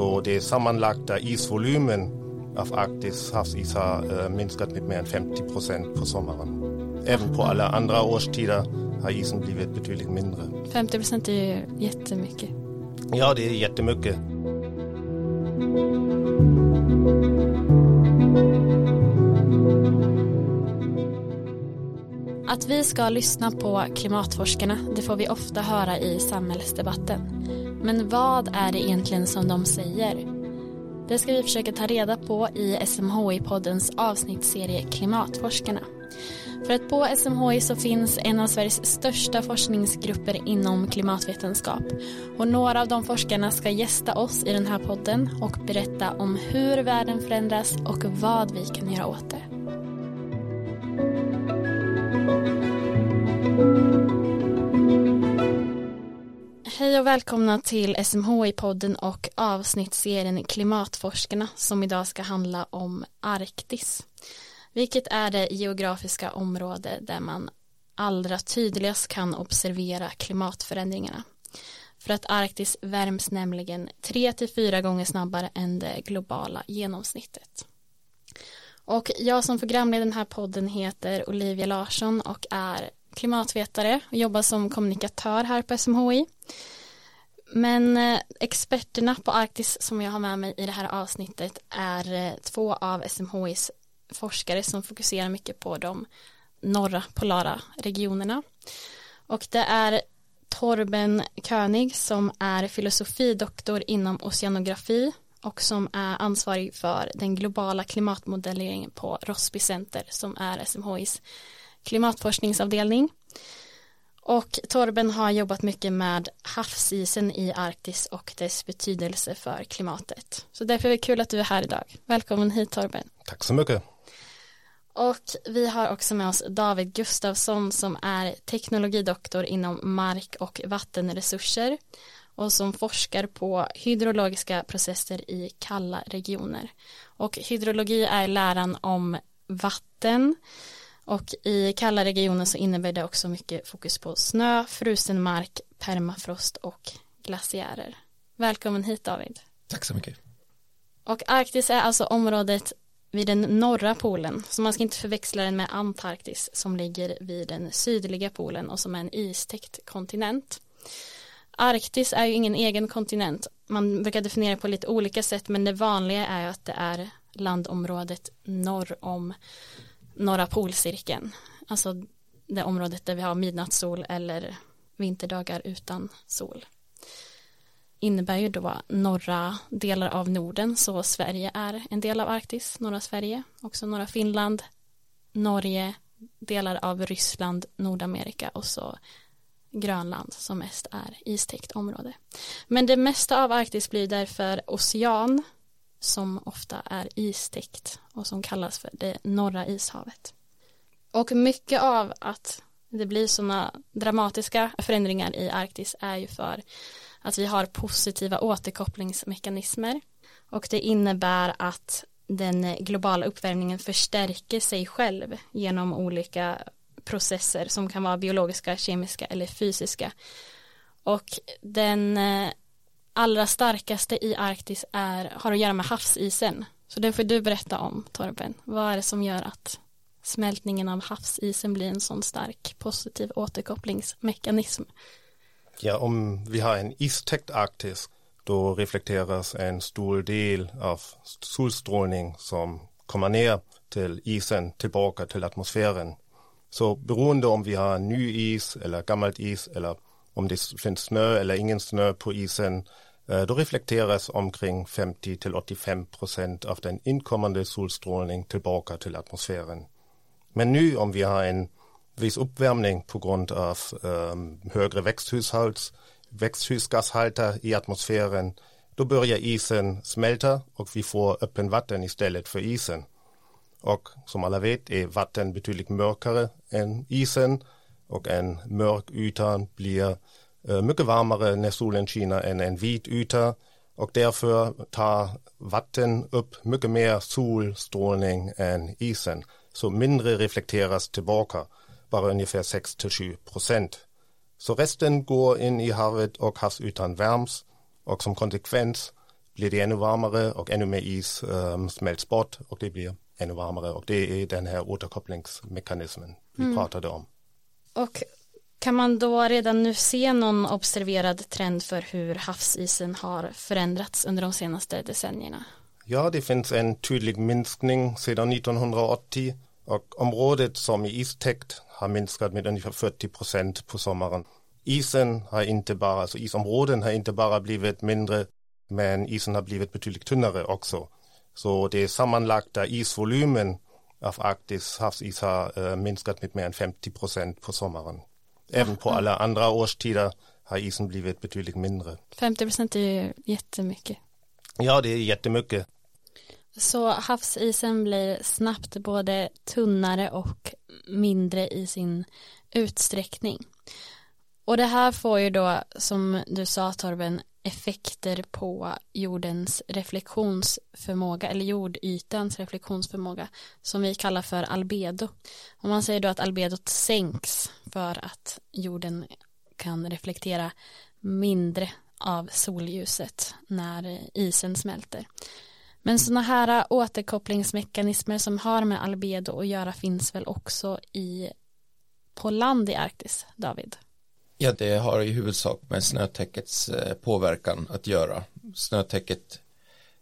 Så det sammanlagda isvolymen av Arktis havsis har minskat med mer än 50 procent på sommaren. Även på alla andra årstider har isen blivit betydligt mindre. 50 procent är ju jättemycket. Ja, det är jättemycket. Att vi ska lyssna på klimatforskarna, det får vi ofta höra i samhällsdebatten. Men vad är det egentligen som de säger? Det ska vi försöka ta reda på i SMHI-poddens avsnittsserie Klimatforskarna. För att på SMHI så finns en av Sveriges största forskningsgrupper inom klimatvetenskap. Och några av de forskarna ska gästa oss i den här podden och berätta om hur världen förändras och vad vi kan göra åt det. Hej och välkomna till SMHI-podden och avsnittsserien Klimatforskarna som idag ska handla om Arktis. Vilket är det geografiska område där man allra tydligast kan observera klimatförändringarna. För att Arktis värms nämligen tre till fyra gånger snabbare än det globala genomsnittet. Och jag som programledare den här podden heter Olivia Larsson och är klimatvetare och jobbar som kommunikatör här på SMHI. Men eh, experterna på Arktis som jag har med mig i det här avsnittet är eh, två av SMHIs forskare som fokuserar mycket på de norra polara regionerna. Och det är Torben König som är filosofidoktor inom oceanografi och som är ansvarig för den globala klimatmodelleringen på Rossby Center som är SMHIs klimatforskningsavdelning. Och Torben har jobbat mycket med havsisen i Arktis och dess betydelse för klimatet. Så därför är det kul att du är här idag. Välkommen hit Torben. Tack så mycket. Och vi har också med oss David Gustafsson som är teknologidoktor inom mark och vattenresurser och som forskar på hydrologiska processer i kalla regioner. Och hydrologi är läran om vatten och i kalla regioner så innebär det också mycket fokus på snö, frusen mark, permafrost och glaciärer. Välkommen hit David. Tack så mycket. Och Arktis är alltså området vid den norra polen, så man ska inte förväxla den med Antarktis som ligger vid den sydliga polen och som är en istäckt kontinent. Arktis är ju ingen egen kontinent, man brukar definiera på lite olika sätt men det vanliga är att det är landområdet norr om norra polcirkeln, alltså det området där vi har midnattssol eller vinterdagar utan sol innebär ju då norra delar av Norden så Sverige är en del av Arktis, norra Sverige, också norra Finland, Norge, delar av Ryssland, Nordamerika och så Grönland som mest är istäckt område. Men det mesta av Arktis blir därför ocean som ofta är istäckt och som kallas för det norra ishavet. Och mycket av att det blir sådana dramatiska förändringar i Arktis är ju för att vi har positiva återkopplingsmekanismer och det innebär att den globala uppvärmningen förstärker sig själv genom olika processer som kan vara biologiska, kemiska eller fysiska. Och den eh, allra starkaste i Arktis är, har att göra med havsisen. Så det får du berätta om Torben. Vad är det som gör att smältningen av havsisen blir en sån stark positiv återkopplingsmekanism? Ja, om vi har en istäckt Arktis då reflekteras en stor del av solstrålning som kommer ner till isen tillbaka till atmosfären. Så beroende om vi har ny is eller gammalt is eller om det finns snö eller ingen snö på isen eh, då reflekteras omkring 50 till 85 procent av den inkommande solstrålning tillbaka till atmosfären. Men nu om vi har en viss uppvärmning på grund av um, högre växthushals, växthusgashalter i atmosfären, då börjar isen smälta och vi får öppen vatten istället för isen. Och som alla vet är vatten betydligt mörkare än isen och en mörk yta blir uh, mycket varmare när solen skiner än en vit yta och därför tar vatten upp mycket mer solstrålning än isen. Så mindre reflekteras tillbaka bara ungefär 6 till 7 procent. Så resten går in i havet och havsytan värms och som konsekvens blir det ännu varmare och ännu mer is um, smälts bort och det blir ännu varmare och det är den här återkopplingsmekanismen vi mm. pratade om. Och kan man då redan nu se någon observerad trend för hur havsisen har förändrats under de senaste decennierna? Ja, det finns en tydlig minskning sedan 1980 och området som är istäckt har minskat med ungefär 40 procent på sommaren. Isen har inte bara, alltså isområden har inte bara blivit mindre, men isen har blivit betydligt tunnare också. Så det sammanlagda isvolymen av Arktis havsis har äh, minskat med mer än 50 procent på sommaren. Även på alla andra årstider har isen blivit betydligt mindre. 50 procent är ju jättemycket. Ja, det är jättemycket. Så havsisen blir snabbt både tunnare och mindre i sin utsträckning. Och det här får ju då, som du sa Torben, effekter på jordens reflektionsförmåga eller jordytans reflektionsförmåga som vi kallar för albedo. Och man säger då att albedot sänks för att jorden kan reflektera mindre av solljuset när isen smälter. Men sådana här återkopplingsmekanismer som har med albedo att göra finns väl också i på land i Arktis, David? Ja, det har i huvudsak med snötäckets eh, påverkan att göra. Snötäcket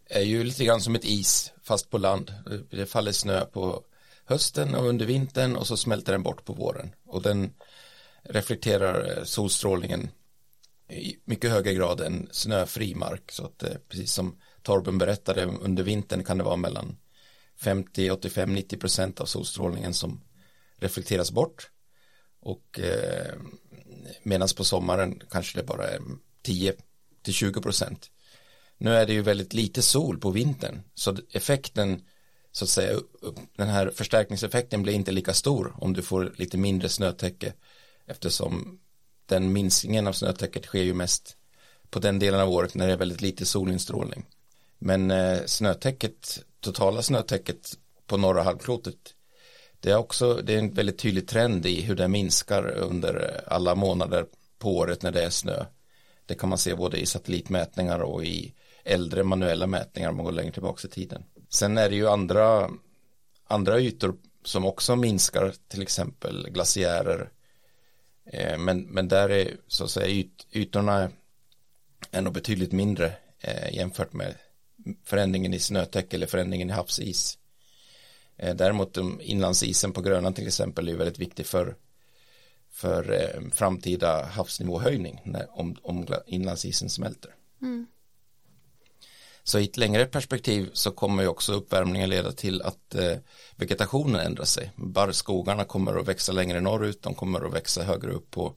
är ju lite grann som ett is fast på land. Det faller snö på hösten och under vintern och så smälter den bort på våren och den reflekterar eh, solstrålningen i mycket högre grad än snöfri mark så att eh, precis som Torben berättade under vintern kan det vara mellan 50, 85, 90 procent av solstrålningen som reflekteras bort och eh, medan på sommaren kanske det bara är 10 till 20 procent. Nu är det ju väldigt lite sol på vintern så effekten så att säga den här förstärkningseffekten blir inte lika stor om du får lite mindre snötäcke eftersom den minskningen av snötäcket sker ju mest på den delen av året när det är väldigt lite solinstrålning. Men eh, snötäcket, totala snötäcket på norra halvklotet det är också det är en väldigt tydlig trend i hur det minskar under alla månader på året när det är snö. Det kan man se både i satellitmätningar och i äldre manuella mätningar om man går längre tillbaka i tiden. Sen är det ju andra, andra ytor som också minskar, till exempel glaciärer. Eh, men, men där är så att säga yt, ytorna är nog betydligt mindre eh, jämfört med förändringen i snötäcke eller förändringen i havsis. Eh, däremot inlandsisen på Grönland till exempel är väldigt viktig för, för eh, framtida havsnivåhöjning när, om, om inlandsisen smälter. Mm. Så i ett längre perspektiv så kommer ju också uppvärmningen leda till att eh, vegetationen ändrar sig. Barrskogarna kommer att växa längre norrut, de kommer att växa högre upp på,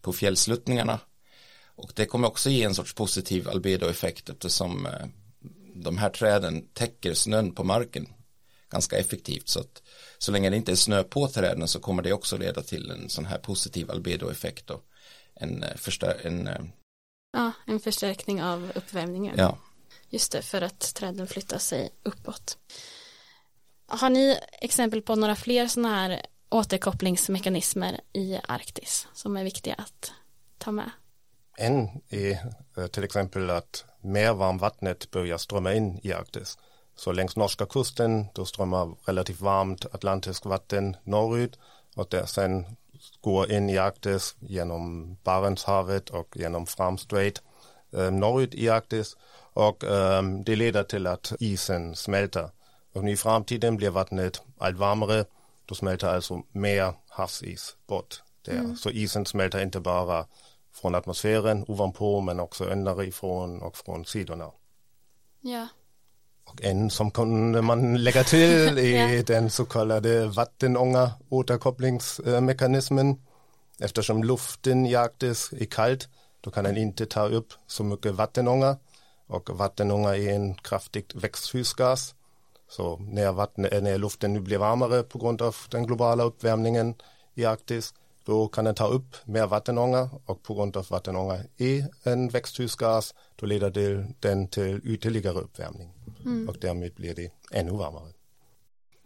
på fjällsluttningarna. Och det kommer också ge en sorts positiv albedoeffekt eftersom de här träden täcker snön på marken ganska effektivt så att så länge det inte är snö på träden så kommer det också leda till en sån här positiv albedoeffekt och en, eh, förstär en eh, Ja, en förstärkning av uppvärmningen. Ja. Just det, för att träden flyttar sig uppåt. Har ni exempel på några fler sådana här återkopplingsmekanismer i Arktis som är viktiga att ta med? En är eh, till exempel att mer varmvattnet börjar strömma in i Arktis. Så längs norska kusten då strömmar relativt varmt atlantiskt vatten norrut och det sen går in i Arktis genom Barentshavet och genom Fram Strait eh, norrut i Arktis och eh, det leder till att isen smälter. Och i framtiden blir vattnet allt varmare, då smälter alltså mer havsis bort. Där. Mm. Så isen smälter inte bara från atmosfären ovanpå men också underifrån och från sidorna. Ja. Och en som kunde man lägga till är ja. den så kallade vattenånga återkopplingsmekanismen. Eftersom luften i Arktis är kallt då kan den inte ta upp så mycket vattenånga och vattenånga är en kraftigt växthusgas. Så när, vatten, när luften nu blir varmare på grund av den globala uppvärmningen i Arktis då kan den ta upp mer vattenånga och på grund av vattenånga är en växthusgas då leder det den till ytterligare uppvärmning mm. och därmed blir det ännu varmare.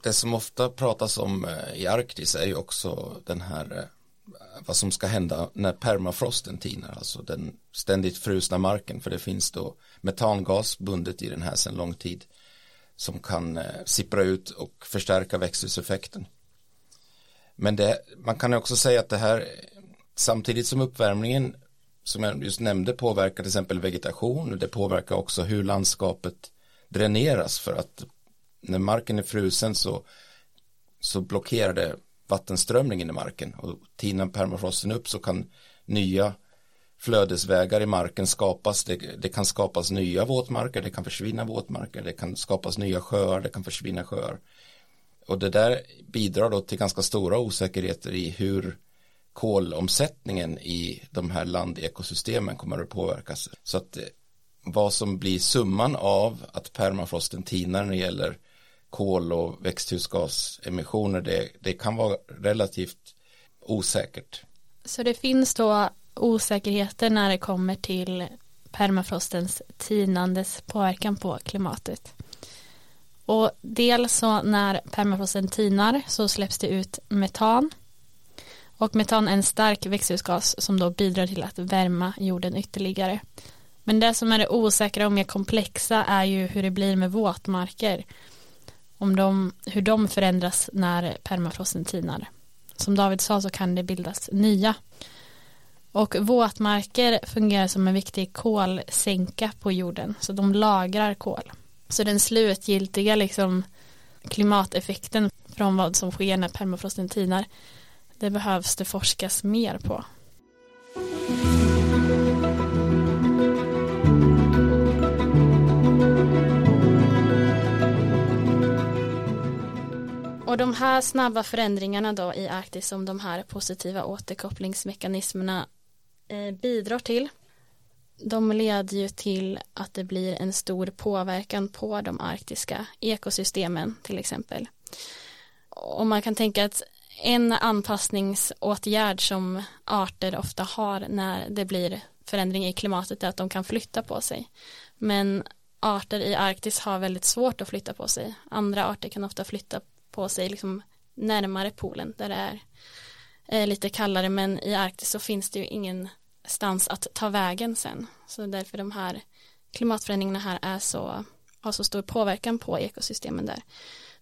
Det som ofta pratas om eh, i Arktis är ju också den här eh, vad som ska hända när permafrosten tinar, alltså den ständigt frusna marken, för det finns då metangas bundet i den här sedan lång tid som kan eh, sippra ut och förstärka växthuseffekten. Men det, man kan också säga att det här samtidigt som uppvärmningen som jag just nämnde påverkar till exempel vegetation, det påverkar också hur landskapet dräneras för att när marken är frusen så, så blockerar det vattenströmningen i marken och tinar permafrosten upp så kan nya flödesvägar i marken skapas, det, det, kan skapas nya våtmarker, det kan försvinna våtmarker, det kan skapas nya sjöar, det kan försvinna sjöar. Och det där bidrar då till ganska stora osäkerheter i hur kolomsättningen i de här landekosystemen kommer att påverkas. Så att eh, vad som blir summan av att permafrosten tinar när det gäller kol och växthusgasemissioner det, det kan vara relativt osäkert. Så det finns då osäkerheter när det kommer till permafrostens tinandes påverkan på klimatet. Och dels så när permafrosten tinar så släpps det ut metan. Och metan är en stark växthusgas som då bidrar till att värma jorden ytterligare. Men det som är det osäkra och mer komplexa är ju hur det blir med våtmarker. Om de, hur de förändras när permafrosten tinar. Som David sa så kan det bildas nya. Och våtmarker fungerar som en viktig kolsänka på jorden. Så de lagrar kol. Så den slutgiltiga liksom klimateffekten från vad som sker när permafrosten tinar det behövs det forskas mer på. Och de här snabba förändringarna då i Arktis som de här positiva återkopplingsmekanismerna eh, bidrar till de leder ju till att det blir en stor påverkan på de arktiska ekosystemen till exempel. Och man kan tänka att en anpassningsåtgärd som arter ofta har när det blir förändring i klimatet är att de kan flytta på sig. Men arter i Arktis har väldigt svårt att flytta på sig. Andra arter kan ofta flytta på sig liksom närmare polen där det är lite kallare men i Arktis så finns det ju ingen stans att ta vägen sen. Så därför de här klimatförändringarna här är så, har så stor påverkan på ekosystemen där.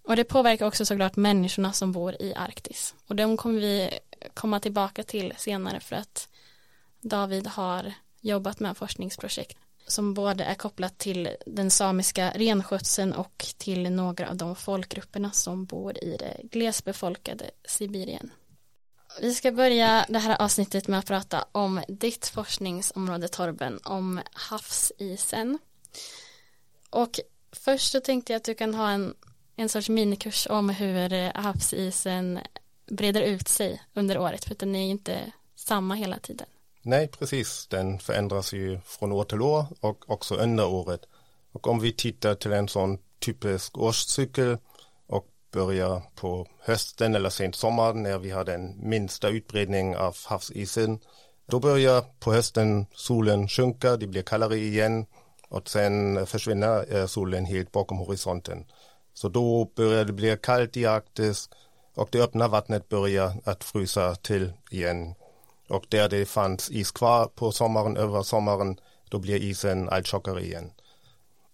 Och det påverkar också såklart människorna som bor i Arktis. Och de kommer vi komma tillbaka till senare för att David har jobbat med forskningsprojekt som både är kopplat till den samiska renskötseln och till några av de folkgrupperna som bor i det glesbefolkade Sibirien. Vi ska börja det här avsnittet med att prata om ditt forskningsområde Torben, om havsisen. Och först så tänkte jag att du kan ha en, en sorts minikurs om hur havsisen breder ut sig under året, för att den är inte samma hela tiden. Nej, precis. Den förändras ju från år till år och också under året. Och om vi tittar till en sån typisk årscykel börjar på hösten eller sent sommar när vi har den minsta utbredning av havsisen. Då börjar på hösten solen sjunka, det blir kallare igen och sen försvinner eh, solen helt bakom horisonten. Så då börjar det bli kallt i Arktis och det öppna vattnet börjar att frysa till igen. Och där det fanns is kvar på sommaren, över sommaren, då blir isen allt tjockare igen.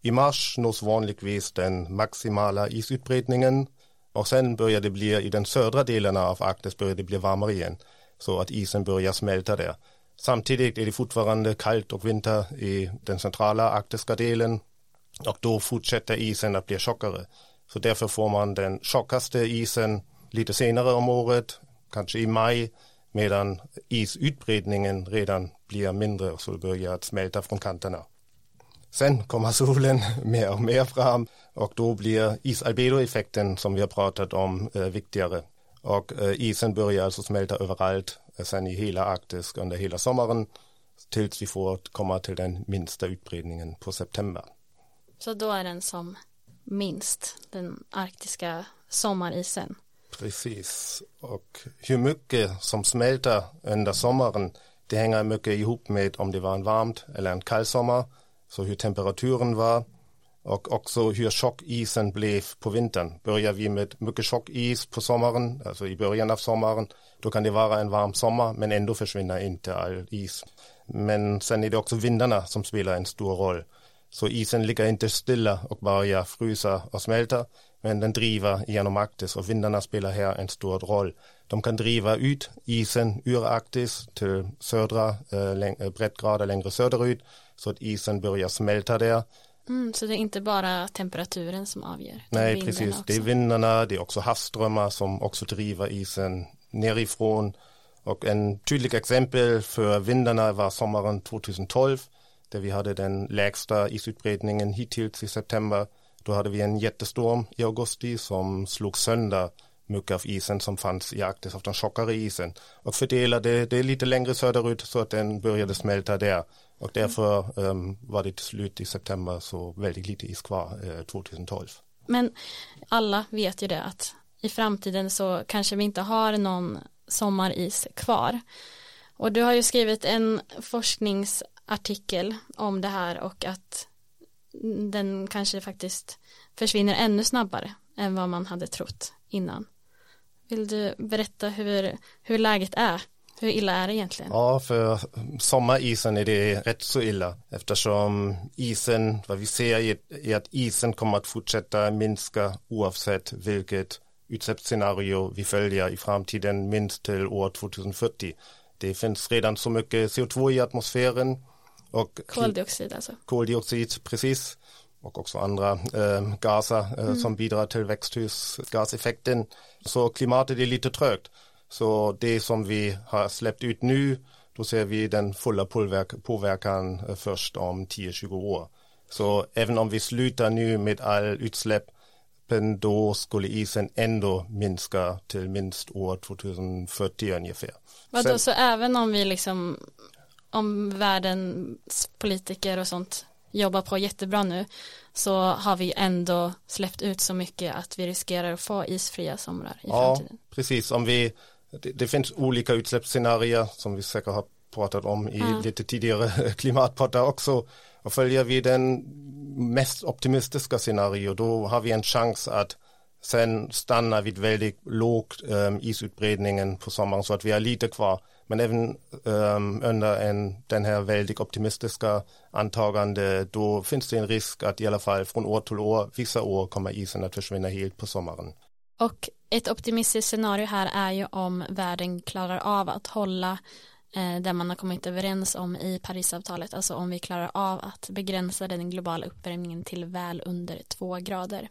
I mars nås vanligtvis den maximala isutbredningen och sen börjar det bli i den södra delen av Arktis börjar det bli varmare igen. Så att isen börjar smälta där. Samtidigt är det fortfarande kallt och vinter i den centrala arktiska delen. Och då fortsätter isen att bli tjockare. Så därför får man den tjockaste isen lite senare om året, kanske i maj, medan isutbredningen redan blir mindre så börjar att smälta från kanterna. Sen kommer solen mer och mer fram och då blir isalbedoeffekten som vi har pratat om eh, viktigare. Och eh, isen börjar alltså smälta överallt, eh, sen i hela Arktis under hela sommaren tills vi får komma till den minsta utbredningen på september. Så då är den som minst, den arktiska sommarisen? Precis, och hur mycket som smälter under sommaren det hänger mycket ihop med om det var en varmt eller en kall sommar så hur temperaturen var och också hur tjock isen blev på vintern. Börjar vi med mycket tjock is på sommaren, alltså i början av sommaren, då kan det vara en varm sommar men ändå försvinner inte all is. Men sen är det också vindarna som spelar en stor roll. Så isen ligger inte stilla och börjar frysa och smälta, men den driver genom Arktis och vindarna spelar här en stor roll. De kan driva ut isen ur Arktis till södra eh, breddgrader längre söderut så att isen börjar smälta där. Mm, så det är inte bara temperaturen som avgör? Nej, precis. Också. Det är vindarna, det är också havsströmmar som också driver isen nerifrån. Och en tydlig exempel för vindarna var sommaren 2012 där vi hade den lägsta isutbredningen hittills i september. Då hade vi en jättestorm i augusti som slog sönder mycket av isen som fanns i Arktis, av den tjockare isen och fördelade det lite längre söderut så att den började smälta där och därför um, var det till slut i september så väldigt lite is kvar eh, 2012. Men alla vet ju det att i framtiden så kanske vi inte har någon sommaris kvar. Och du har ju skrivit en forskningsartikel om det här och att den kanske faktiskt försvinner ännu snabbare än vad man hade trott innan. Vill du berätta hur, hur läget är? Hur illa är det egentligen? Ja, för sommarisen är det rätt så illa eftersom isen, vad vi ser är att isen kommer att fortsätta minska oavsett vilket utsläppsscenario vi följer i framtiden minst till år 2040. Det finns redan så mycket CO2 i atmosfären och koldioxid alltså. Koldioxid, precis och också andra eh, gaser eh, mm. som bidrar till växthusgaseffekten. Så klimatet är lite trögt. Så det som vi har släppt ut nu, då ser vi den fulla påverkan eh, först om 10-20 år. Så även om vi slutar nu med all utsläpp, då skulle isen ändå minska till minst år 2040 ungefär. Vadå, Sen, så även om vi liksom, om världens politiker och sånt jobbar på jättebra nu så har vi ändå släppt ut så mycket att vi riskerar att få isfria somrar i ja, framtiden. Precis, om vi, det, det finns olika utsläppsscenarier som vi säkert har pratat om i ja. lite tidigare klimatpoddar också. Och följer vi den mest optimistiska scenario då har vi en chans att sen stanna vid väldigt lågt um, isutbredningen på sommaren så att vi har lite kvar men även um, under en, den här väldigt optimistiska antagande, då finns det en risk att i alla fall från år till år, vissa år kommer isen att försvinna helt på sommaren. Och ett optimistiskt scenario här är ju om världen klarar av att hålla eh, man har kommit överens om i Parisavtalet, alltså om vi klarar av att begränsa den globala uppvärmningen till väl under två grader.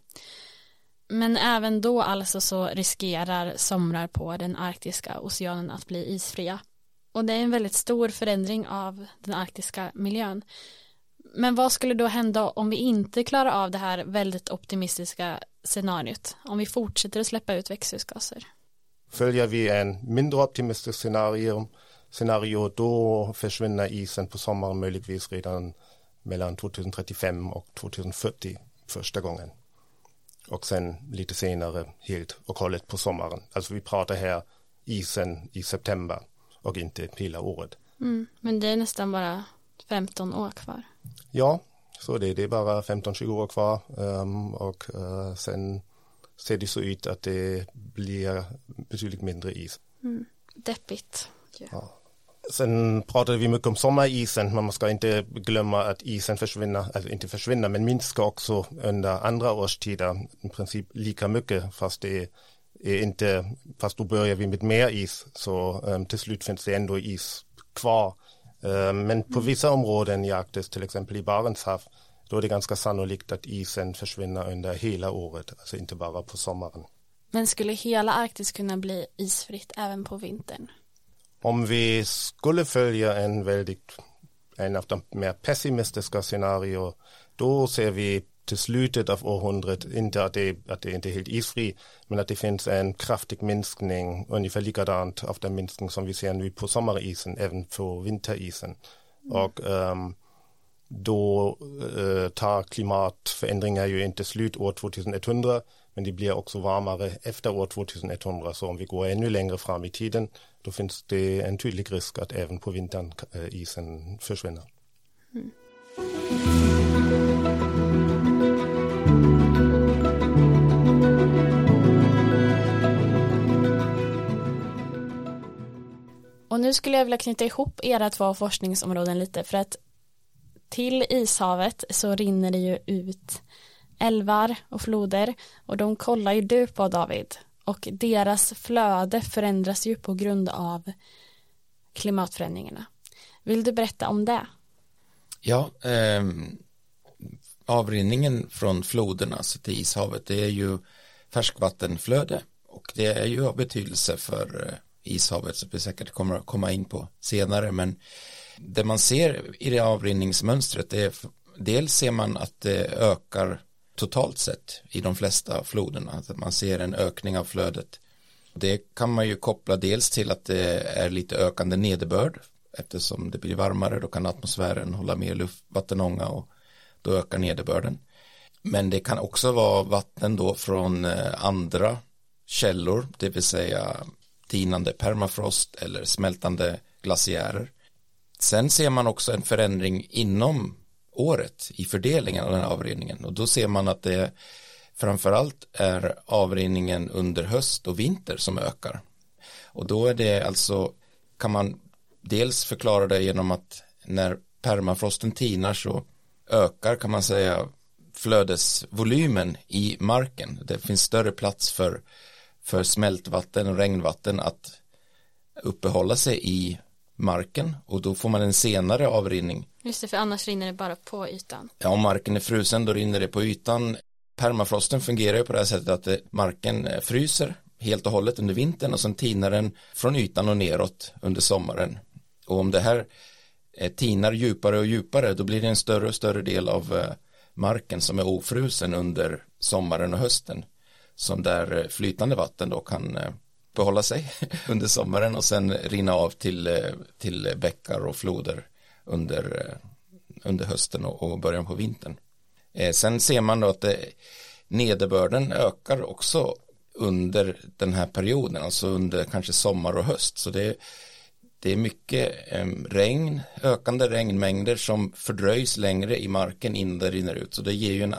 Men även då alltså så riskerar somrar på den arktiska oceanen att bli isfria. Och det är en väldigt stor förändring av den arktiska miljön. Men vad skulle då hända om vi inte klarar av det här väldigt optimistiska scenariot? Om vi fortsätter att släppa ut växthusgaser? Följer vi en mindre optimistisk scenario, scenario då försvinner isen på sommaren möjligtvis redan mellan 2035 och 2040 första gången och sen lite senare helt och hållet på sommaren. Alltså vi pratar här isen i september och inte hela året. Mm, men det är nästan bara 15 år kvar. Ja, så det, det är bara 15-20 år kvar um, och uh, sen ser det så ut att det blir betydligt mindre is. Mm, deppigt. Yeah. Ja. Sen pratade vi mycket om sommarisen, men man ska inte glömma att isen försvinner, alltså inte försvinner, men minskar också under andra årstider, i princip lika mycket, fast det är inte, fast då börjar vi med mer is, så um, till slut finns det ändå is kvar. Um, men på vissa områden i Arktis, till exempel i Barentshav, då är det ganska sannolikt att isen försvinner under hela året, alltså inte bara på sommaren. Men skulle hela Arktis kunna bli isfritt även på vintern? Om vi skulle följa en väldigt, en av de mer pessimistiska scenarier, då ser vi till slutet av århundradet inte att det, att det inte är helt isfri, men att det finns en kraftig minskning, ungefär likadant av den minskning som vi ser nu på sommarisen, även på vinterisen. Mm. Och um, då øh, uh, tar klimatförändringar ju inte slut år 2100, men det blir också varmare efter år 2100, så om vi går ännu längre fram i tiden, då finns det en tydlig risk att även på vintern øh, isen försvinner. Mm. Och nu skulle jag vilja knyta ihop era två forskningsområden lite för att till ishavet så rinner det ju ut älvar och floder och de kollar ju du på David och deras flöde förändras ju på grund av klimatförändringarna. Vill du berätta om det? Ja, eh, avrinningen från floderna till ishavet det är ju färskvattenflöde och det är ju av betydelse för eh, ishavet som vi säkert kommer att komma in på senare men det man ser i det avrinningsmönstret är dels ser man att det ökar totalt sett i de flesta floderna att man ser en ökning av flödet. Det kan man ju koppla dels till att det är lite ökande nederbörd eftersom det blir varmare då kan atmosfären hålla mer luft, vattenånga och då ökar nederbörden. Men det kan också vara vatten då från eh, andra källor det vill säga tinande permafrost eller smältande glaciärer Sen ser man också en förändring inom året i fördelningen av den här avrinningen och då ser man att det framförallt är avrinningen under höst och vinter som ökar. Och då är det alltså, kan man dels förklara det genom att när permafrosten tinar så ökar kan man säga flödesvolymen i marken. Det finns större plats för, för smältvatten och regnvatten att uppehålla sig i marken och då får man en senare avrinning. Just det, för annars rinner det bara på ytan. Ja, om marken är frusen då rinner det på ytan. Permafrosten fungerar ju på det här sättet att det, marken eh, fryser helt och hållet under vintern och sen tinar den från ytan och neråt under sommaren. Och om det här eh, tinar djupare och djupare då blir det en större och större del av eh, marken som är ofrusen under sommaren och hösten som där eh, flytande vatten då kan eh, behålla sig under sommaren och sen rinna av till, eh, till bäckar och floder under, under hösten och, början på vintern. Sen ser man då att det, nederbörden ökar också under den här perioden, alltså under kanske sommar och höst. Så det, det är mycket ehm, regn, ökande regnmängder som fördröjs längre i marken innan det rinner ut. Så det ger ju en,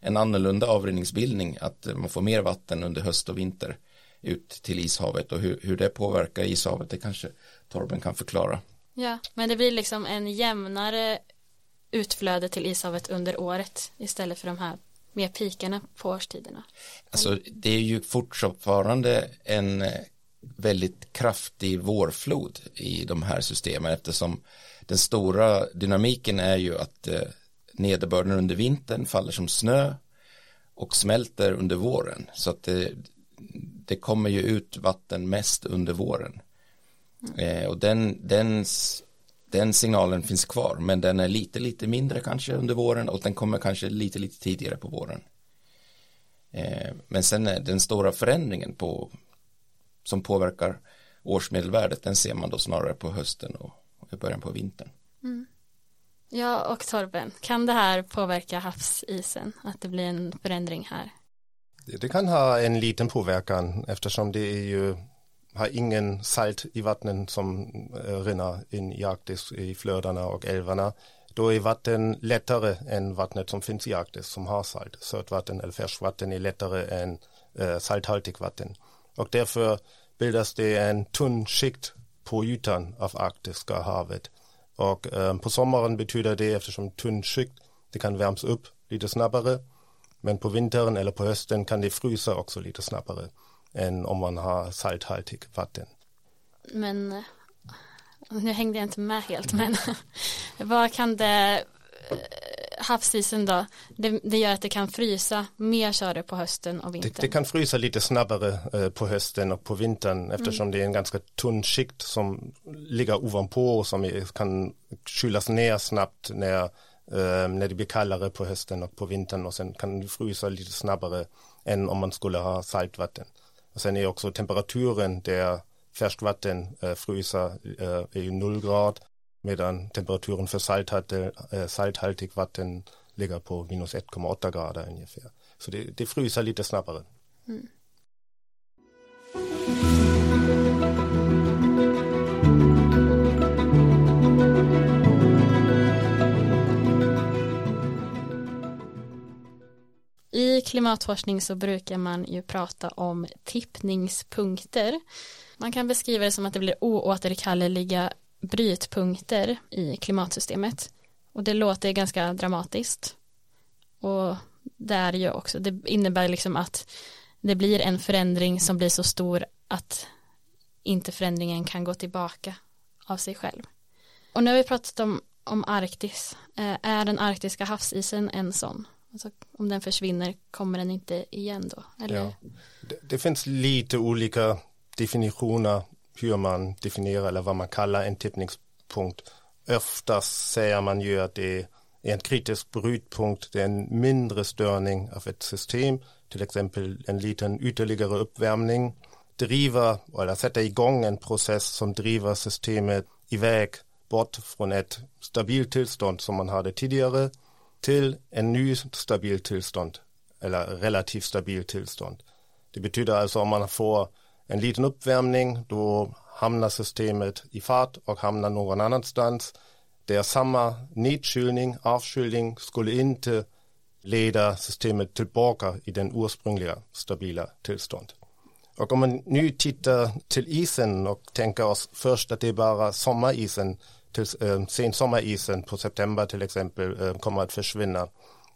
en annorlunda avrinningsbildning att man får mer vatten under höst och vinter ut till ishavet och hur, hur det påverkar ishavet det kanske Torben kan förklara. Ja, men det blir liksom en jämnare utflöde till ishavet under året istället för de här mer pikarna på årstiderna. Alltså det är ju fortfarande en eh, väldigt kraftig vårflod i de här systemen eftersom den stora dynamiken är ju att eh, nederbörden under vintern faller som snö och smälter under våren så att det, det kommer ju ut vatten mest under våren. Eh, och den, den, den signalen finns kvar men den är lite lite mindre kanske under våren och den kommer kanske lite lite tidigare på våren. Eh, men sen är den stora förändringen på som påverkar årsmedelvärdet den ser man då snarare på hösten och, och i början på vintern. Mm. Ja och Torben, kan det här påverka havsisen? Att det blir en förändring här? Det kan ha en liten påverkan eftersom det är ju, har ingen salt i vattnet som eh, rinner in i Arktis i flödena och älvarna. Då är vatten lättare än vattnet som finns i Arktis som har salt. Sötvatten eller färskvatten är lättare än äh, salthaltigt vatten. Och därför bildas det en tunn skikt på ytan av Arktiska havet. Och eh, på sommaren betyder det eftersom tunn skikt, det kan värms upp lite snabbare men på vintern eller på hösten kan det frysa också lite snabbare än om man har salthaltigt vatten. Men eh, nu hängde jag inte med helt men vad kan det eh, havsisen då, det, det, gör att det kan frysa mer köre på hösten och vintern. Det, det kan frysa lite snabbare eh, på hösten och på vintern eftersom mm. det är en ganska tunn skikt som ligger ovanpå och som kan kylas ner snabbt när Ehm, när det blir kallare på hösten och på vintern och sen kan det frysa lite snabbare än om man skulle ha saltvatten. Och sen är också temperaturen där färskvatten äh, fryser äh, är ju noll grad medan temperaturen för salthaltig, äh, salthaltig vatten ligger på minus 1,8 grader ungefär. Så det, det fryser lite snabbare. Mm. klimatforskning så brukar man ju prata om tippningspunkter. Man kan beskriva det som att det blir oåterkalleliga brytpunkter i klimatsystemet. Och det låter ganska dramatiskt. Och det är ju också, det innebär liksom att det blir en förändring som blir så stor att inte förändringen kan gå tillbaka av sig själv. Och nu har vi pratat om, om Arktis. Eh, är den arktiska havsisen en sån? Alltså, om den försvinner kommer den inte igen då? Eller? Ja. Det, det finns lite olika definitioner hur man definierar eller vad man kallar en tippningspunkt. Oftast säger man ju att det är en kritisk brytpunkt, det är en mindre störning av ett system, till exempel en liten ytterligare uppvärmning, driver eller sätter igång en process som driver systemet iväg bort från ett stabilt tillstånd som man hade tidigare till en ny stabil tillstånd eller relativt stabil tillstånd. Det betyder alltså om man får en liten uppvärmning då hamnar systemet i fart och hamnar någon annanstans. Det är samma nedkylning, avkylning skulle inte leda systemet tillbaka i den ursprungliga stabila tillstånd. Och om man nu tittar till isen och tänker oss först att det är bara sommarisen, till, eh, äh, sensommarisen på september till exempel äh, kommer att försvinna.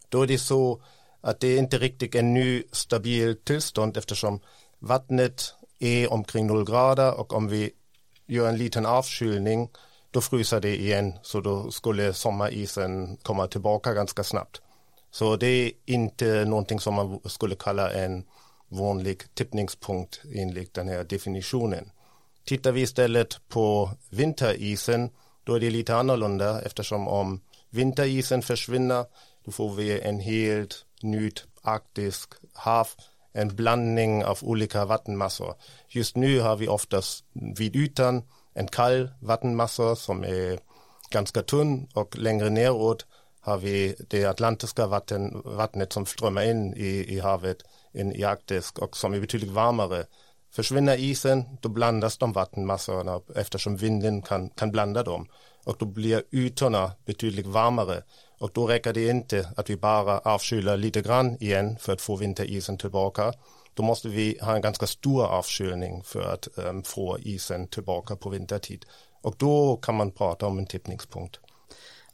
Då är det så att det är inte riktigt en ny stabil tillstånd eftersom vattnet är omkring 0 grader och om vi gör en liten avkylning då fryser det igen så då skulle sommarisen komma tillbaka ganska snabbt. Så det är inte någonting som man skulle kalla en vanlig tippningspunkt enligt den här definitionen. Tittar vi istället på vinterisen då är det lite annorlunda eftersom om vinterisen försvinner då får vi en helt nytt arktisk hav en blandning av olika vattenmassor. Just nu har vi oftast vid ytan en kall vattenmassa som är ganska tunn och längre neråt har vi det atlantiska vatten, vattnet som strömmar in i, i havet in i Arktis och som är betydligt varmare. Försvinner isen, då blandas de vattenmassorna eftersom vinden kan, kan blanda dem och då blir ytorna betydligt varmare och då räcker det inte att vi bara avkyler lite grann igen för att få vinterisen tillbaka. Då måste vi ha en ganska stor avkylning för att um, få isen tillbaka på vintertid. Och då kan man prata om en tippningspunkt.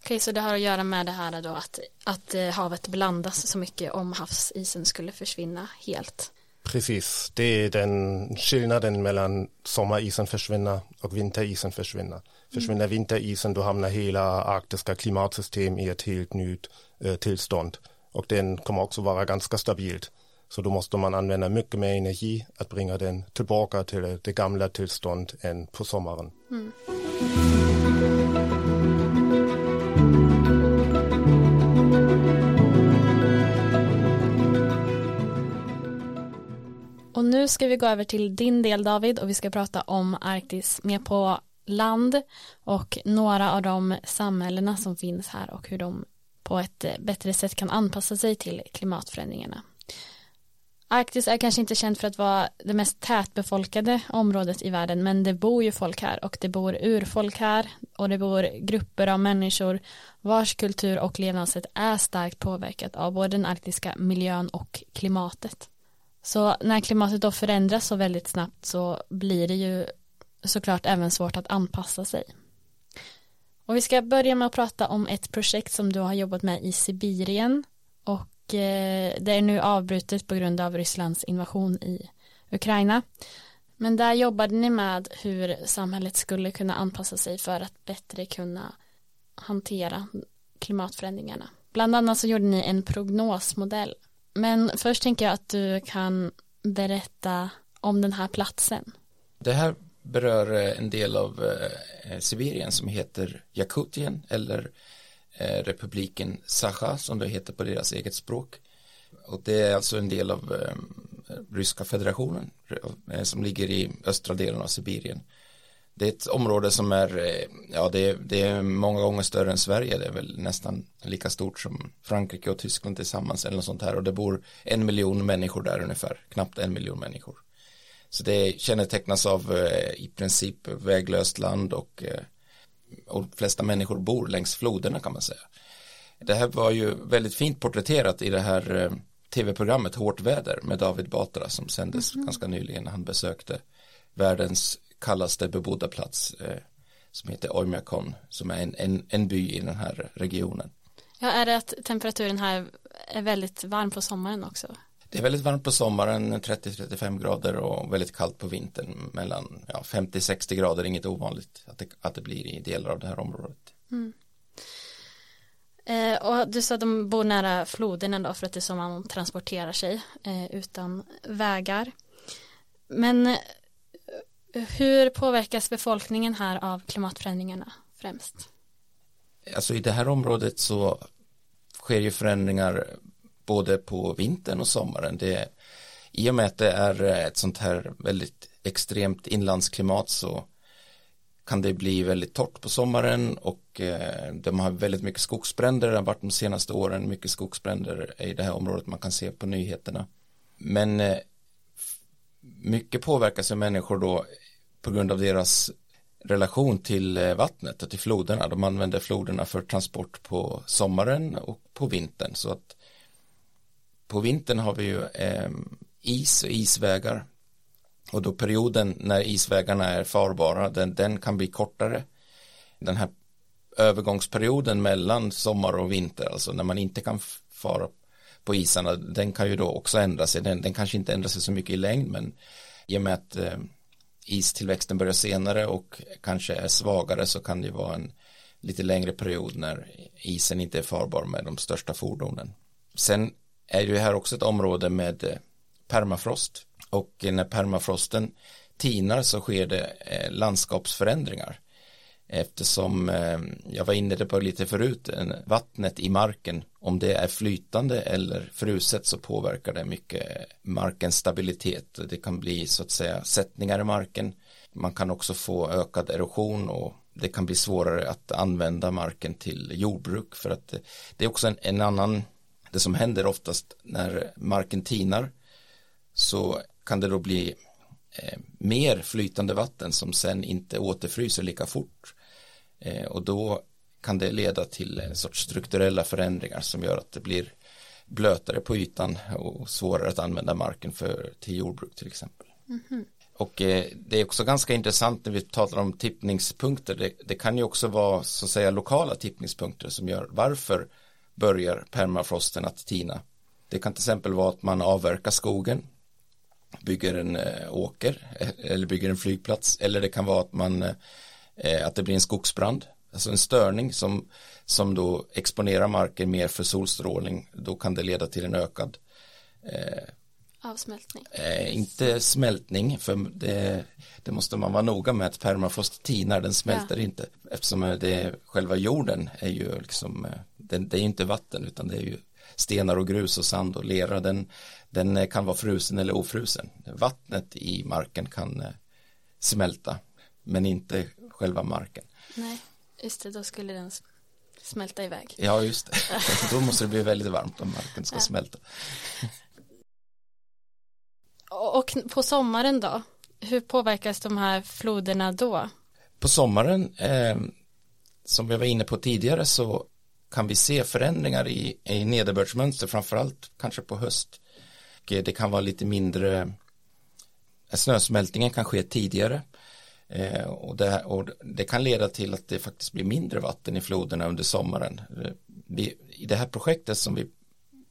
Okej, så det har att göra med det här då att, att eh, havet blandas så mycket om havsisen skulle försvinna helt. Precis, det är den skillnaden mellan sommarisen försvinna och vinterisen försvinna. Försvinner mm. vinterisen då hamnar hela arktiska klimatsystem i ett helt nytt eh, tillstånd och den kommer också vara ganska stabilt. Så då måste man använda mycket mer energi att bringa den tillbaka till det gamla tillstånd än på sommaren. Mm. Och nu ska vi gå över till din del David och vi ska prata om Arktis mer på land och några av de samhällena som finns här och hur de på ett eh, bättre sätt kan anpassa sig till klimatförändringarna. Arktis är kanske inte känt för att vara det mest tätbefolkade området i världen men det bor ju folk här och det bor urfolk här och det bor grupper av människor vars kultur och levnadssätt är starkt påverkat av både den arktiska miljön och klimatet. Så när klimatet då förändras så väldigt snabbt så blir det ju såklart även svårt att anpassa sig. Och vi ska börja med att prata om ett projekt som du har jobbat med i Sibirien och eh, det är nu avbrutet på grund av Rysslands invasion i Ukraina. Men där jobbade ni med hur samhället skulle kunna anpassa sig för att bättre kunna hantera klimatförändringarna. Bland annat så gjorde ni en prognosmodell men först tänker jag att du kan berätta om den här platsen. Det här berör eh, en del av eh, eh, Sibirien som heter Jakutien eller eh, republiken Sacha som det heter på deras eget språk. Och det är alltså en del av eh, Ryska federationen eh, som ligger i östra delen av Sibirien det är ett område som är, eh, ja det är, det är många gånger större än Sverige, det är väl nästan lika stort som Frankrike och Tyskland tillsammans eller något sånt här och det bor en miljon människor där ungefär, knappt en miljon människor. Så det kännetecknas av eh, i princip väglöst land och, eh, och de flesta människor bor längs floderna kan man säga. Det här var ju väldigt fint porträtterat i det här tv-programmet Hårt väder med David Batra som sändes Mhm. ganska nyligen. Han besökte världens kallaste bebodda plats eh, som heter Oymyakon som är en, en, en by i den här regionen. Ja, är det att temperaturen här är väldigt varm på sommaren också? Det är väldigt varmt på sommaren, 30-35 grader och väldigt kallt på vintern mellan ja, 50-60 grader, inget ovanligt att det, att det blir i delar av det här området. Eh, och du sa att de bor nära floderna då för att det är så man transporterar sig eh, utan vägar. Men hur påverkas befolkningen här av klimatförändringarna främst? Alltså i det här området så sker ju förändringar både på vintern och sommaren. Det, I och med att det är ett sånt här väldigt extremt inlandsklimat så kan det bli väldigt torrt på sommaren och eh, de har väldigt mycket skogsbränder. Det har varit de senaste åren mycket skogsbränder i det här området man kan se på nyheterna. Men eh, mycket påverkas ju människor då på grund av deras relation till eh, vattnet och till floderna. De använder floderna för transport på sommaren och på vintern. Så att på vintern har vi ju eh, is och isvägar. Och då perioden när isvägarna är farbara, den, den kan bli kortare. Den här övergångsperioden mellan sommar och vinter, alltså när man inte kan fara på isarna, den kan ju då också ändra sig. Den, den kanske inte ändrar sig så mycket i längd, men i och med att eh, istillväxten börjar senare och kanske är svagare så kan det ju vara en lite längre period när isen inte är farbar med de största fordonen. Sen är det ju här också ett område med eh, permafrost och när permafrosten tinar så sker det eh, landskapsförändringar eftersom eh, jag var inne på lite förut vattnet i marken om det är flytande eller fruset så påverkar det mycket markens stabilitet. Det kan bli så att säga sättningar i marken. Man kan också få ökad erosion och det kan bli svårare att använda marken till jordbruk för att det, det är också en, en annan det som händer oftast när marken tinar så kan det då bli eh, mer flytande vatten som sen inte återfryser lika fort. eh, och då kan det leda till en sorts strukturella förändringar som gör att det blir blötare på ytan och svårare att använda marken för, till jordbruk till exempel. Och eh, det är också ganska intressant när vi talar om tippningspunkter. Det, det kan ju också vara så att säga lokala tippningspunkter som gör varför börjar permafrosten att tina. Det kan till exempel vara att man avverkar skogen, bygger en eh, åker eh, eller bygger en flygplats eller det kan vara att man eh, att det blir en skogsbrand, alltså en störning som, som då exponerar marken mer för solstrålning. Då kan det leda till en ökad Avsmältning. Eh, inte smältning, för det, det måste man vara noga med att permafrost tinar, den smälter Ja. inte. Eftersom eh, det, själva jorden är ju liksom, eh, den, det är inte vatten utan det är ju stenar och grus och sand och lera. Den, den eh, kan vara frusen eller ofrusen. Vattnet i marken kan eh, smälta, men inte själva marken. Nej, just det, då skulle den smälta iväg. Ja, just det. Då måste det bli väldigt varmt om marken ska Ja. smälta. Och på sommaren då? Hur påverkas de här floderna då? På sommaren, eh, som vi var inne på tidigare, så kan vi se förändringar i, i nederbördsmönster, framförallt kanske på höst. Det kan vara lite mindre, eh, snösmältningen kan ske tidigare. Eh, och, det, och det kan leda till att det faktiskt blir mindre vatten i floderna under sommaren. Eh, Vi, I det här projektet som vi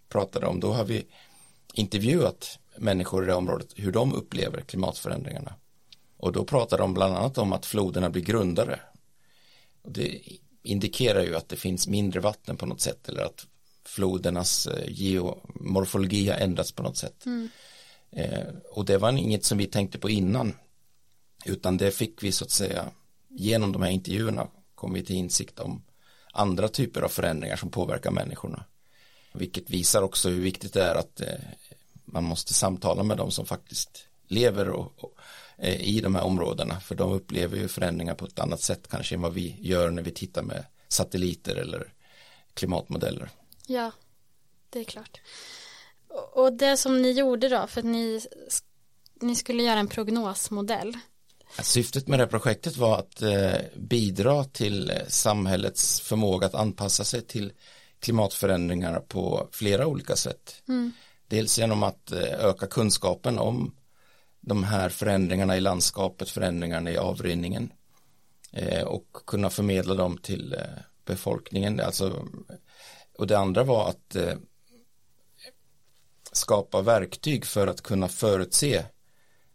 pratade om, då har vi intervjuat människor i det området hur de upplever klimatförändringarna. Och då pratar de bland annat om att floderna blir grundare. Och det indikerar ju att det finns mindre vatten på något sätt eller att flodernas eh, geomorfologi har ändrats på något sätt. Eh, och det var inget som vi tänkte på innan utan det fick vi så att säga genom de här intervjuerna kom vi till insikt om andra typer av förändringar som påverkar människorna. Vilket visar också hur viktigt det är att eh, man måste samtala med de som faktiskt lever och, och, eh, i de här områdena för de upplever ju förändringar på ett annat sätt kanske än vad vi gör när vi tittar med satelliter eller klimatmodeller. Ja, det är klart. Och det som ni gjorde då, för att ni, ni skulle göra en prognosmodell. Syftet med det här projektet var att eh, bidra till eh, samhällets förmåga att anpassa sig till klimatförändringar på flera olika sätt. Dels genom att eh, öka kunskapen om de här förändringarna i landskapet, förändringarna i avrinningen och kunna förmedla dem till befolkningen. Alltså, och det andra var att skapa verktyg för att kunna förutse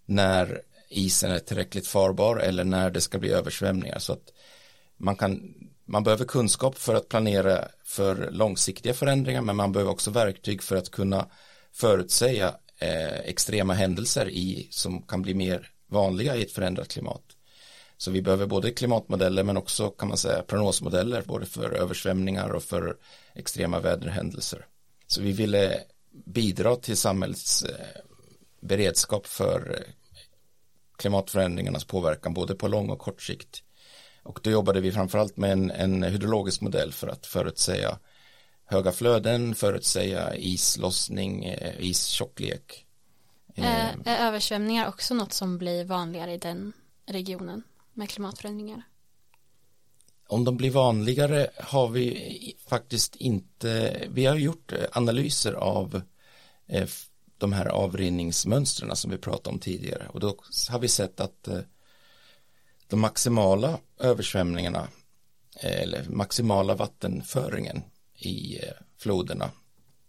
när isen är tillräckligt farbar eller när det ska bli översvämningar så att man kan man behöver kunskap för att planera för långsiktiga förändringar men man behöver också verktyg för att kunna förutsäga eh, extrema händelser i, som kan bli mer vanliga i ett förändrat klimat. Så vi behöver både klimatmodeller men också kan man säga prognosmodeller både för översvämningar och för extrema väderhändelser. Så vi ville bidra till samhällets eh, beredskap för eh, klimatförändringarnas påverkan både på lång och kort sikt. Och då jobbade vi framförallt med en, en hydrologisk modell för att förutsäga höga flöden, förutsäga islossning, eh, istjocklek. Är, är översvämningar också något som blir vanligare i den regionen med klimatförändringar? Om de blir vanligare har vi faktiskt inte, vi har gjort analyser av eh, de här avrinningsmönstren som vi pratade om tidigare och då har vi sett att eh, de maximala översvämningarna eh, eller maximala vattenföringen i eh, floderna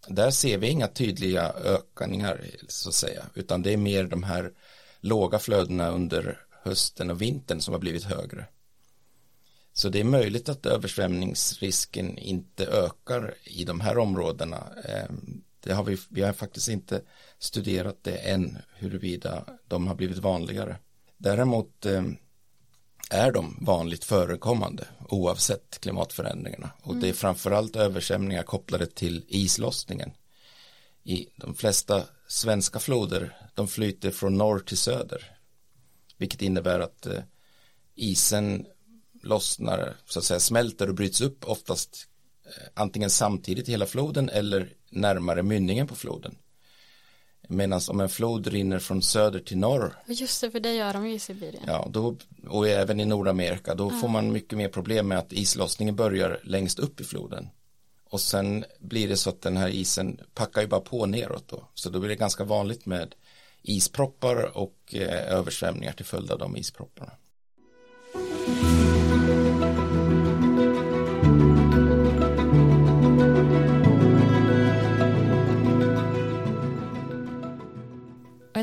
där ser vi inga tydliga ökningar så att säga utan det är mer de här låga flödena under hösten och vintern som har blivit högre. Så det är möjligt att översvämningsrisken inte ökar i de här områdena. Det har vi, vi har faktiskt inte studerat det än huruvida de har blivit vanligare. Däremot ehm, är de vanligt förekommande oavsett klimatförändringarna och mm. det är mm. framförallt översvämningar kopplade till islossningen. I de flesta svenska floder de flyter från norr till söder vilket innebär att eh, isen lossnar, så att säga smälter och bryts upp oftast eh, antingen samtidigt i hela floden eller närmare mynningen på floden. Medan om en flod rinner från söder till norr. Just det, för det gör de ju i Sibirien. Ja, då, och även i Nordamerika, då ja. får man mycket mer problem med att islossningen börjar längst upp i floden. Och sen blir det så att den här isen packar ju bara på neråt då. Så då blir det ganska vanligt med isproppar och eh, översvämningar till följd av de ispropparna. Och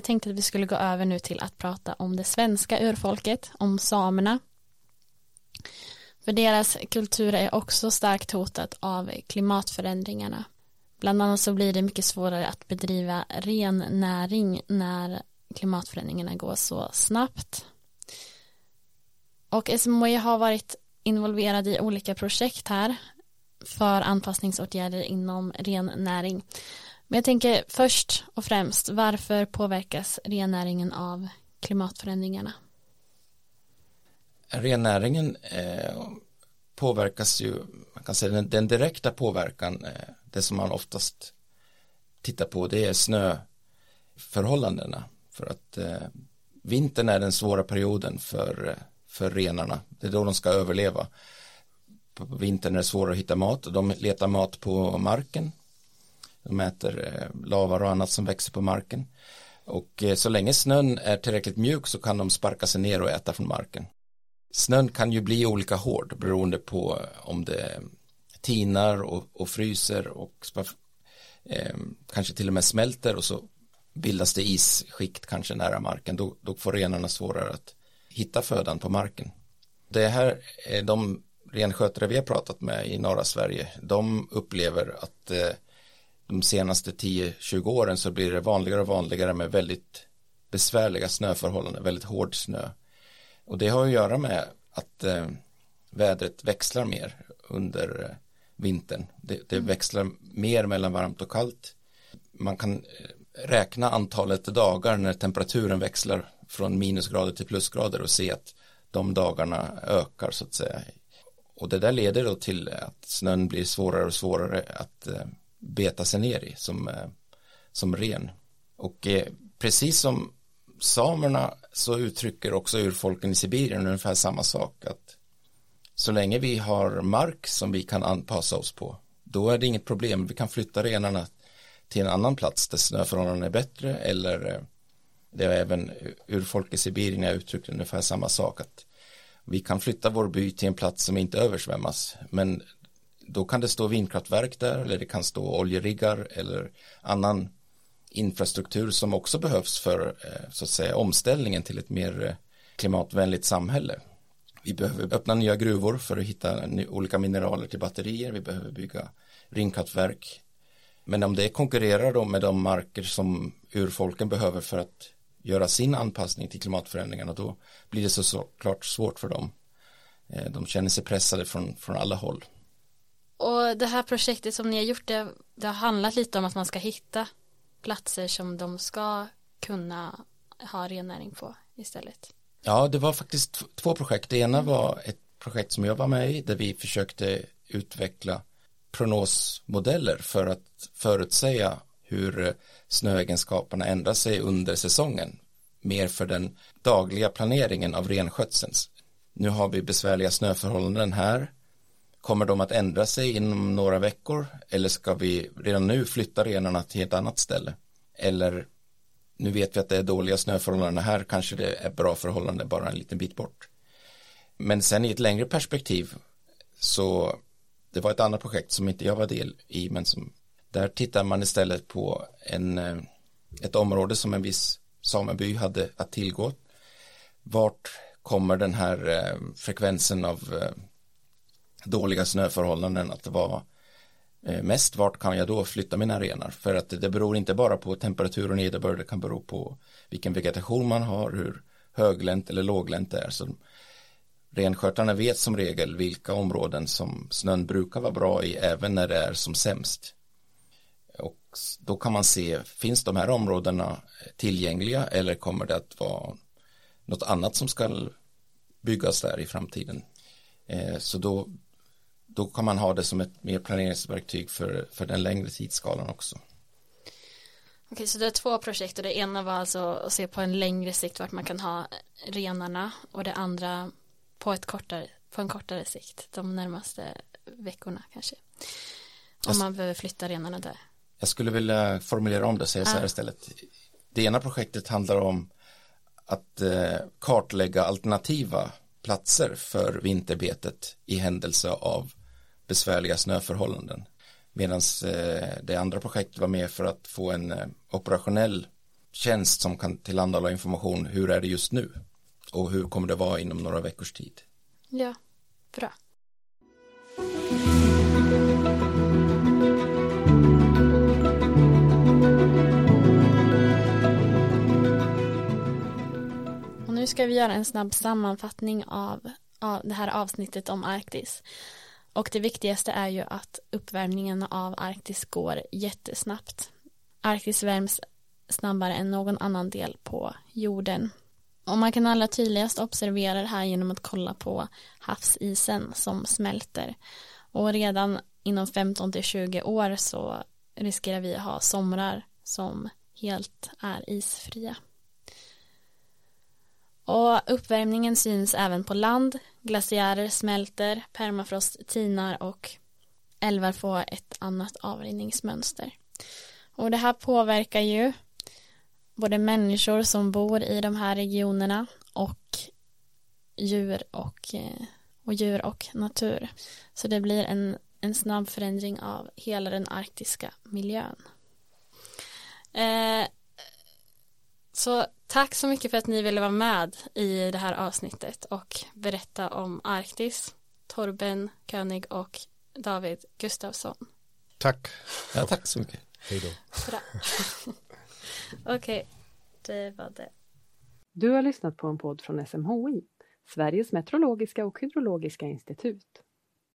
jag tänkte att vi skulle gå över nu till att prata om det svenska urfolket, om samerna. För deras kultur är också starkt hotat av klimatförändringarna. Bland annat så blir det mycket svårare att bedriva rennäring när klimatförändringarna går så snabbt. Och SMHI har varit involverad i olika projekt här för anpassningsåtgärder inom rennäring. Men jag tänker först och främst, varför påverkas rennäringen av klimatförändringarna? Rennäringen eh, påverkas ju, man kan säga den, den direkta påverkan, eh, det som man oftast tittar på, det är snöförhållandena. För att eh, vintern är den svåra perioden för, eh, för renarna, det är då de ska överleva. På vintern är det svårare att hitta mat och de letar mat på marken de äter eh, lavar och annat som växer på marken. Och eh, så länge snön är tillräckligt mjuk så kan de sparka sig ner och äta från marken. Snön kan ju bli olika hård beroende på om det tinar och, och fryser och eh, kanske till och med smälter och så bildas det isskikt kanske nära marken. Då, då får renarna svårare att hitta födan på marken. Det här är de renskötare vi har pratat med i norra Sverige. De upplever att eh, de senaste 10-20 åren så blir det vanligare och vanligare med väldigt besvärliga snöförhållanden, väldigt hård snö. Och det har att göra med att eh, vädret växlar mer under eh, vintern. Det, det mm. växlar mer mellan varmt och kallt. Man kan eh, räkna antalet dagar när temperaturen växlar från minusgrader till plusgrader och se att de dagarna ökar så att säga. Och det där leder då till att snön blir svårare och svårare att eh, beta sig ner i som, eh, som ren. Och eh, precis som samerna så uttrycker också urfolken i Sibirien ungefär samma sak att så länge vi har mark som vi kan anpassa oss på då är det inget problem, vi kan flytta renarna till en annan plats där snöförhållandena är bättre eller eh, det är även urfolk i Sibirien jag uttryckte ungefär samma sak att vi kan flytta vår by till en plats som inte översvämmas men då kan det stå vindkraftverk där eller det kan stå oljeriggar eller annan infrastruktur som också behövs för eh, så att säga omställningen till ett mer eh, klimatvänligt samhälle. Vi behöver öppna nya gruvor för att hitta olika mineraler till batterier. Vi behöver bygga ringkraftverk. Men om det konkurrerar då med de marker som urfolken behöver för att göra sin anpassning till klimatförändringarna då blir det såklart svårt för dem. Eh, de känner sig pressade från, från alla håll. Och det här projektet som ni har gjort det, det har handlat lite om att man ska hitta platser som de ska kunna ha rennäring på istället. Ja, det var faktiskt två projekt. Det ena var ett projekt som jag var med i där vi försökte utveckla prognosmodeller för att förutsäga hur eh, snöegenskaperna ändrar sig under säsongen mer för den dagliga planeringen av renskötseln. Nu har vi besvärliga snöförhållanden här. Kommer de att ändra sig inom några veckor eller ska vi redan nu flytta renarna till ett annat ställe? Eller nu vet vi att det är dåliga snöförhållanden här, kanske det är bra förhållanden bara en liten bit bort. Men sen i ett längre perspektiv så det var ett annat projekt som inte jag var del i men som där tittar man istället på en, eh, ett område som en viss sameby hade att tillgå. Vart kommer den här eh, frekvensen av eh, dåliga snöförhållanden att det var eh, mest? Vart kan jag då flytta mina renar? För att det beror inte bara på temperatur och nederbörd, det kan bero på vilken vegetation man har, hur höglänt eller låglänt det är. Så renskötarna vet som regel vilka områden som snön brukar vara bra i även när det är som sämst. Och då kan man se, finns de här områdena eh, tillgängliga eller kommer det att vara något annat som ska byggas där i framtiden? Eh, så då, då kan man ha det som ett mer planeringsverktyg för, för den längre tidsskalan också. Okej, så det är två projekt och det ena var alltså att se på en längre sikt vart man kan ha renarna och det andra på, ett kortare, på en kortare sikt de närmaste veckorna kanske. Om man behöver flytta renarna där. Jag skulle vilja formulera om det och säga så här istället. Det ena projektet handlar om att eh, kartlägga alternativa platser för vinterbetet i händelse av besvärliga snöförhållanden. Medan eh, det andra projektet var mer för att få en eh, operationell tjänst som kan tillhandahålla information. Hur är det just nu? Och hur kommer det vara inom några veckors tid? Ja, bra. Och nu ska vi göra en snabb sammanfattning av, av det här avsnittet om Arktis. Och det viktigaste är ju att uppvärmningen av Arktis går jättesnabbt. Arktis värms snabbare än någon annan del på jorden. Och man kan allra tydligast observera det här genom att kolla på havsisen som smälter. Och redan inom 15 till 20 år så riskerar vi att ha somrar som helt är isfria. Och uppvärmningen syns även på land. Glaciärer smälter, permafrost tinar och älvar får ett annat avrinningsmönster. Och det här påverkar ju både människor som bor i de här regionerna och djur och, eh, och djur och natur. Så det blir en, en snabb förändring av hela den arktiska miljön. Eh, så tack så mycket för att ni ville vara med i det här avsnittet och berätta om Arktis, Torben König och David Gustafsson. Tack. Ja, tack så mycket. Hej då. Okej, okay, det var det. Du har lyssnat på en podd från SMHI, Sveriges meteorologiska och hydrologiska institut.